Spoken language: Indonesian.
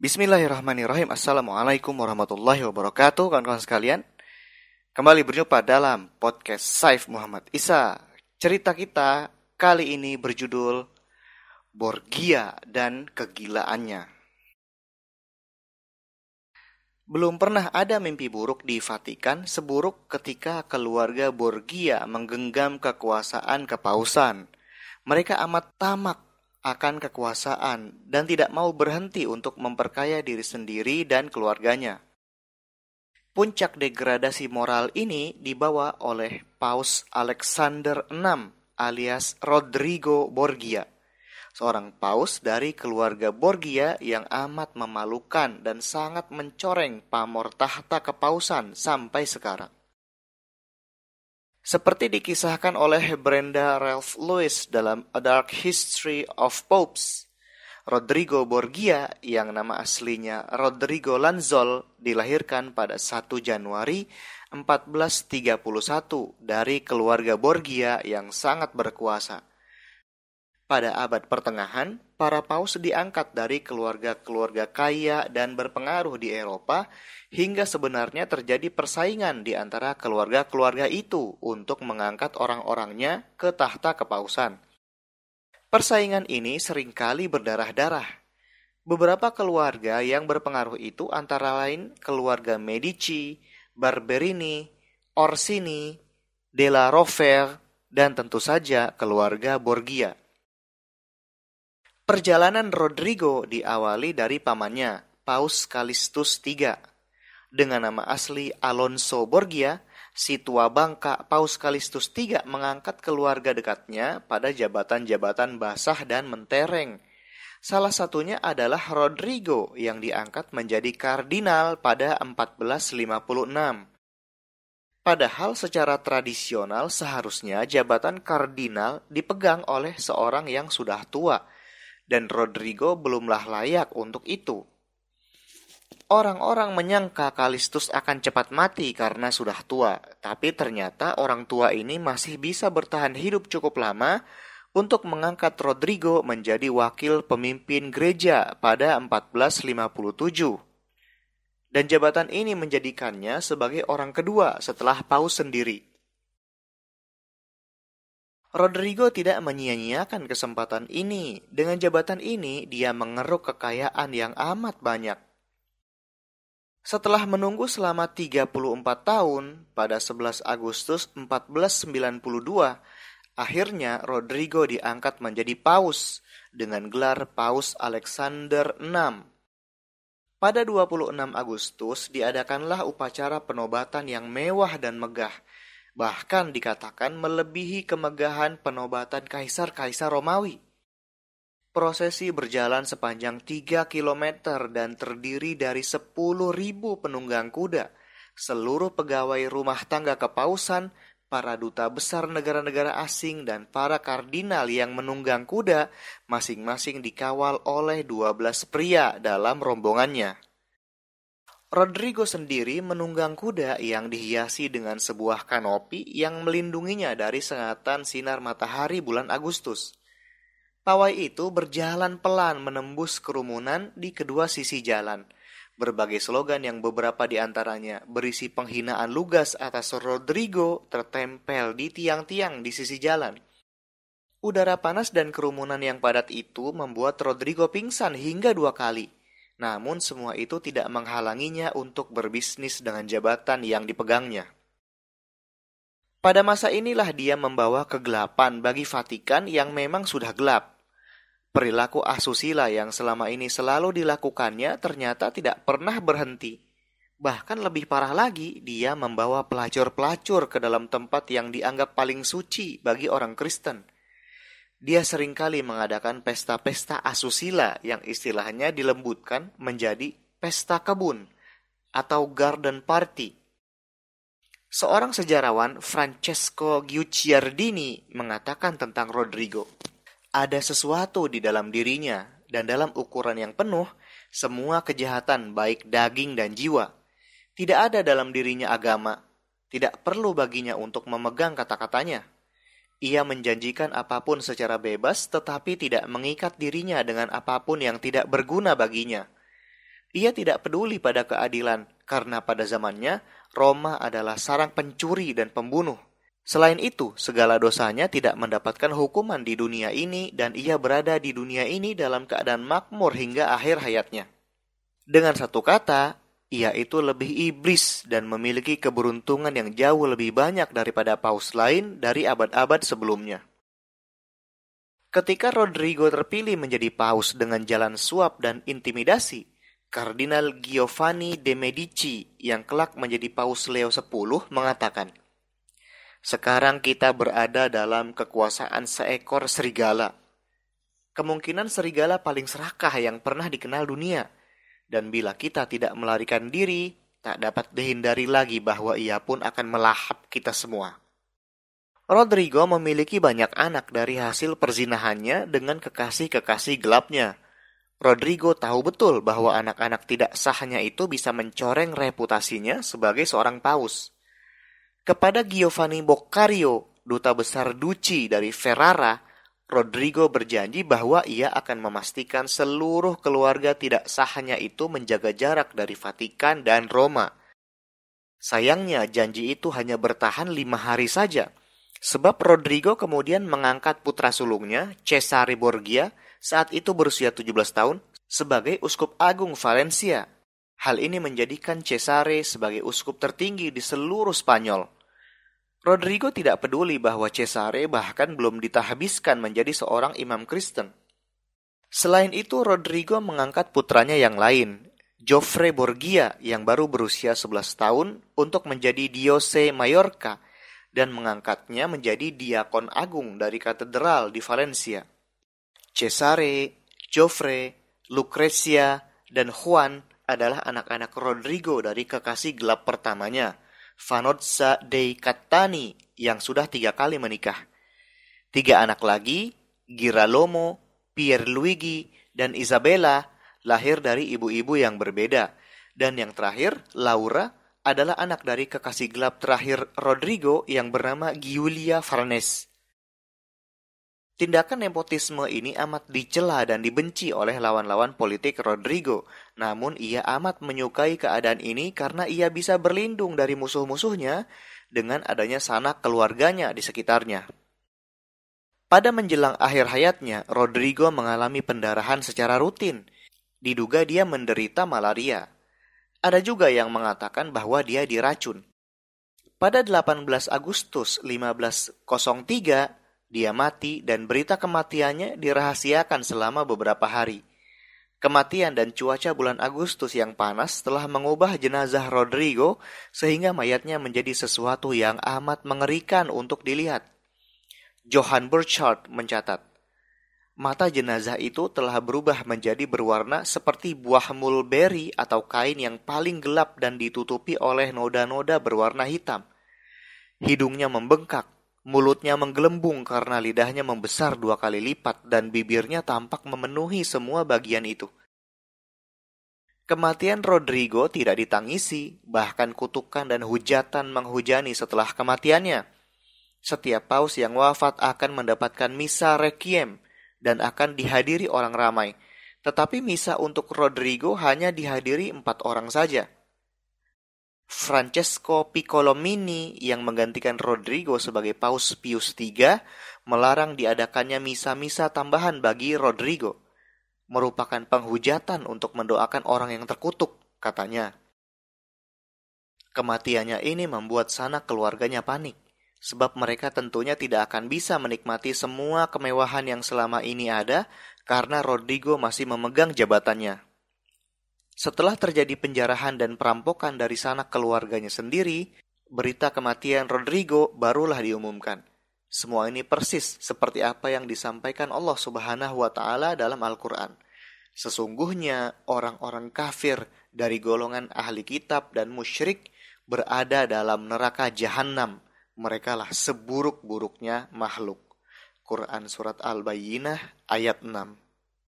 Bismillahirrahmanirrahim. Assalamualaikum warahmatullahi wabarakatuh, kawan-kawan sekalian. Kembali berjumpa dalam podcast Saif Muhammad Isa. Cerita kita kali ini berjudul Borgia dan Kegilaannya. Belum pernah ada mimpi buruk di Vatikan seburuk ketika keluarga Borgia menggenggam kekuasaan kepausan. Mereka amat tamak akan kekuasaan dan tidak mau berhenti untuk memperkaya diri sendiri dan keluarganya. Puncak degradasi moral ini dibawa oleh Paus Alexander VI alias Rodrigo Borgia, seorang paus dari keluarga Borgia yang amat memalukan dan sangat mencoreng pamor tahta kepausan sampai sekarang. Seperti dikisahkan oleh Brenda Ralph Lewis dalam A Dark History of Popes, Rodrigo Borgia yang nama aslinya Rodrigo Lanzol dilahirkan pada 1 Januari 1431 dari keluarga Borgia yang sangat berkuasa. Pada abad pertengahan, para paus diangkat dari keluarga-keluarga kaya dan berpengaruh di Eropa hingga sebenarnya terjadi persaingan di antara keluarga-keluarga itu untuk mengangkat orang-orangnya ke tahta kepausan. Persaingan ini sering kali berdarah-darah. Beberapa keluarga yang berpengaruh itu antara lain keluarga Medici, Barberini, Orsini, Della Rovere, dan tentu saja keluarga Borgia. Perjalanan Rodrigo diawali dari pamannya, Paus Kalistus III. Dengan nama asli Alonso Borgia, si tua bangka Paus Kalistus III mengangkat keluarga dekatnya pada jabatan-jabatan basah dan mentereng. Salah satunya adalah Rodrigo yang diangkat menjadi kardinal pada 1456. Padahal secara tradisional seharusnya jabatan kardinal dipegang oleh seorang yang sudah tua – dan Rodrigo belumlah layak untuk itu. Orang-orang menyangka Kalistus akan cepat mati karena sudah tua, tapi ternyata orang tua ini masih bisa bertahan hidup cukup lama untuk mengangkat Rodrigo menjadi wakil pemimpin gereja pada 1457. Dan jabatan ini menjadikannya sebagai orang kedua setelah Paus sendiri. Rodrigo tidak menyia-nyiakan kesempatan ini. Dengan jabatan ini, dia mengeruk kekayaan yang amat banyak. Setelah menunggu selama 34 tahun, pada 11 Agustus 1492, akhirnya Rodrigo diangkat menjadi paus dengan gelar Paus Alexander VI. Pada 26 Agustus diadakanlah upacara penobatan yang mewah dan megah – bahkan dikatakan melebihi kemegahan penobatan kaisar-kaisar Romawi. Prosesi berjalan sepanjang 3 km dan terdiri dari 10.000 penunggang kuda, seluruh pegawai rumah tangga kepausan, para duta besar negara-negara asing dan para kardinal yang menunggang kuda masing-masing dikawal oleh 12 pria dalam rombongannya. Rodrigo sendiri menunggang kuda yang dihiasi dengan sebuah kanopi yang melindunginya dari sengatan sinar matahari bulan Agustus. Pawai itu berjalan pelan menembus kerumunan di kedua sisi jalan. Berbagai slogan yang beberapa di antaranya berisi penghinaan lugas atas Rodrigo tertempel di tiang-tiang di sisi jalan. Udara panas dan kerumunan yang padat itu membuat Rodrigo pingsan hingga dua kali – namun semua itu tidak menghalanginya untuk berbisnis dengan jabatan yang dipegangnya. Pada masa inilah dia membawa kegelapan bagi Vatikan yang memang sudah gelap. Perilaku asusila yang selama ini selalu dilakukannya ternyata tidak pernah berhenti. Bahkan lebih parah lagi, dia membawa pelacur-pelacur ke dalam tempat yang dianggap paling suci bagi orang Kristen – dia sering kali mengadakan pesta-pesta asusila yang istilahnya dilembutkan menjadi pesta kebun atau garden party. Seorang sejarawan Francesco Guicciardini mengatakan tentang Rodrigo, ada sesuatu di dalam dirinya dan dalam ukuran yang penuh semua kejahatan baik daging dan jiwa. Tidak ada dalam dirinya agama, tidak perlu baginya untuk memegang kata-katanya ia menjanjikan apa pun secara bebas, tetapi tidak mengikat dirinya dengan apa pun yang tidak berguna baginya. Ia tidak peduli pada keadilan karena pada zamannya Roma adalah sarang pencuri dan pembunuh. Selain itu, segala dosanya tidak mendapatkan hukuman di dunia ini dan ia berada di dunia ini dalam keadaan makmur hingga akhir hayatnya. Dengan satu kata, ia itu lebih iblis dan memiliki keberuntungan yang jauh lebih banyak daripada paus lain dari abad-abad sebelumnya. Ketika Rodrigo terpilih menjadi paus dengan jalan suap dan intimidasi, Kardinal Giovanni de Medici yang kelak menjadi paus Leo X mengatakan, sekarang kita berada dalam kekuasaan seekor serigala. Kemungkinan serigala paling serakah yang pernah dikenal dunia. Dan bila kita tidak melarikan diri, tak dapat dihindari lagi bahwa ia pun akan melahap kita semua. Rodrigo memiliki banyak anak dari hasil perzinahannya dengan kekasih-kekasih gelapnya. Rodrigo tahu betul bahwa anak-anak tidak sahnya itu bisa mencoreng reputasinya sebagai seorang paus. Kepada Giovanni Boccario, duta besar Duci dari Ferrara, Rodrigo berjanji bahwa ia akan memastikan seluruh keluarga tidak sahnya itu menjaga jarak dari Vatikan dan Roma. Sayangnya janji itu hanya bertahan lima hari saja, sebab Rodrigo kemudian mengangkat putra sulungnya, Cesare Borgia, saat itu berusia 17 tahun, sebagai uskup agung Valencia Hal ini menjadikan Cesare sebagai uskup tertinggi di seluruh Spanyol. Rodrigo tidak peduli bahwa Cesare bahkan belum ditahbiskan menjadi seorang imam Kristen. Selain itu, Rodrigo mengangkat putranya yang lain, Joffre Borgia yang baru berusia 11 tahun untuk menjadi Diose Mallorca dan mengangkatnya menjadi diakon agung dari katedral di Valencia. Cesare, Joffre, Lucrezia, dan Juan adalah anak-anak Rodrigo dari kekasih gelap pertamanya, Vanozza dei Cattani, yang sudah tiga kali menikah. Tiga anak lagi, Girolamo, Pierluigi, dan Isabella, lahir dari ibu-ibu yang berbeda. Dan yang terakhir, Laura, adalah anak dari kekasih gelap terakhir Rodrigo yang bernama Giulia Farnes. Tindakan nepotisme ini amat dicela dan dibenci oleh lawan-lawan politik Rodrigo. Namun ia amat menyukai keadaan ini karena ia bisa berlindung dari musuh-musuhnya dengan adanya sanak keluarganya di sekitarnya. Pada menjelang akhir hayatnya, Rodrigo mengalami pendarahan secara rutin. Diduga dia menderita malaria. Ada juga yang mengatakan bahwa dia diracun. Pada 18 Agustus 1503, dia mati dan berita kematiannya dirahasiakan selama beberapa hari. Kematian dan cuaca bulan Agustus yang panas telah mengubah jenazah Rodrigo sehingga mayatnya menjadi sesuatu yang amat mengerikan untuk dilihat. Johann Burchard mencatat, mata jenazah itu telah berubah menjadi berwarna seperti buah mulberry atau kain yang paling gelap dan ditutupi oleh noda-noda berwarna hitam. Hidungnya membengkak, Mulutnya menggelembung karena lidahnya membesar dua kali lipat dan bibirnya tampak memenuhi semua bagian itu. Kematian Rodrigo tidak ditangisi, bahkan kutukan dan hujatan menghujani setelah kematiannya. Setiap paus yang wafat akan mendapatkan misa requiem dan akan dihadiri orang ramai. Tetapi misa untuk Rodrigo hanya dihadiri empat orang saja. Francesco Piccolomini yang menggantikan Rodrigo sebagai Paus Pius III melarang diadakannya misa-misa tambahan bagi Rodrigo. Merupakan penghujatan untuk mendoakan orang yang terkutuk, katanya. Kematiannya ini membuat sanak keluarganya panik, sebab mereka tentunya tidak akan bisa menikmati semua kemewahan yang selama ini ada karena Rodrigo masih memegang jabatannya. Setelah terjadi penjarahan dan perampokan dari sanak keluarganya sendiri, berita kematian Rodrigo barulah diumumkan. Semua ini persis seperti apa yang disampaikan Allah Subhanahu wa taala dalam Al-Qur'an. Sesungguhnya orang-orang kafir dari golongan ahli kitab dan musyrik berada dalam neraka jahanam. Mereka lah seburuk-buruknya makhluk. Quran Surat Al-Bayyinah ayat 6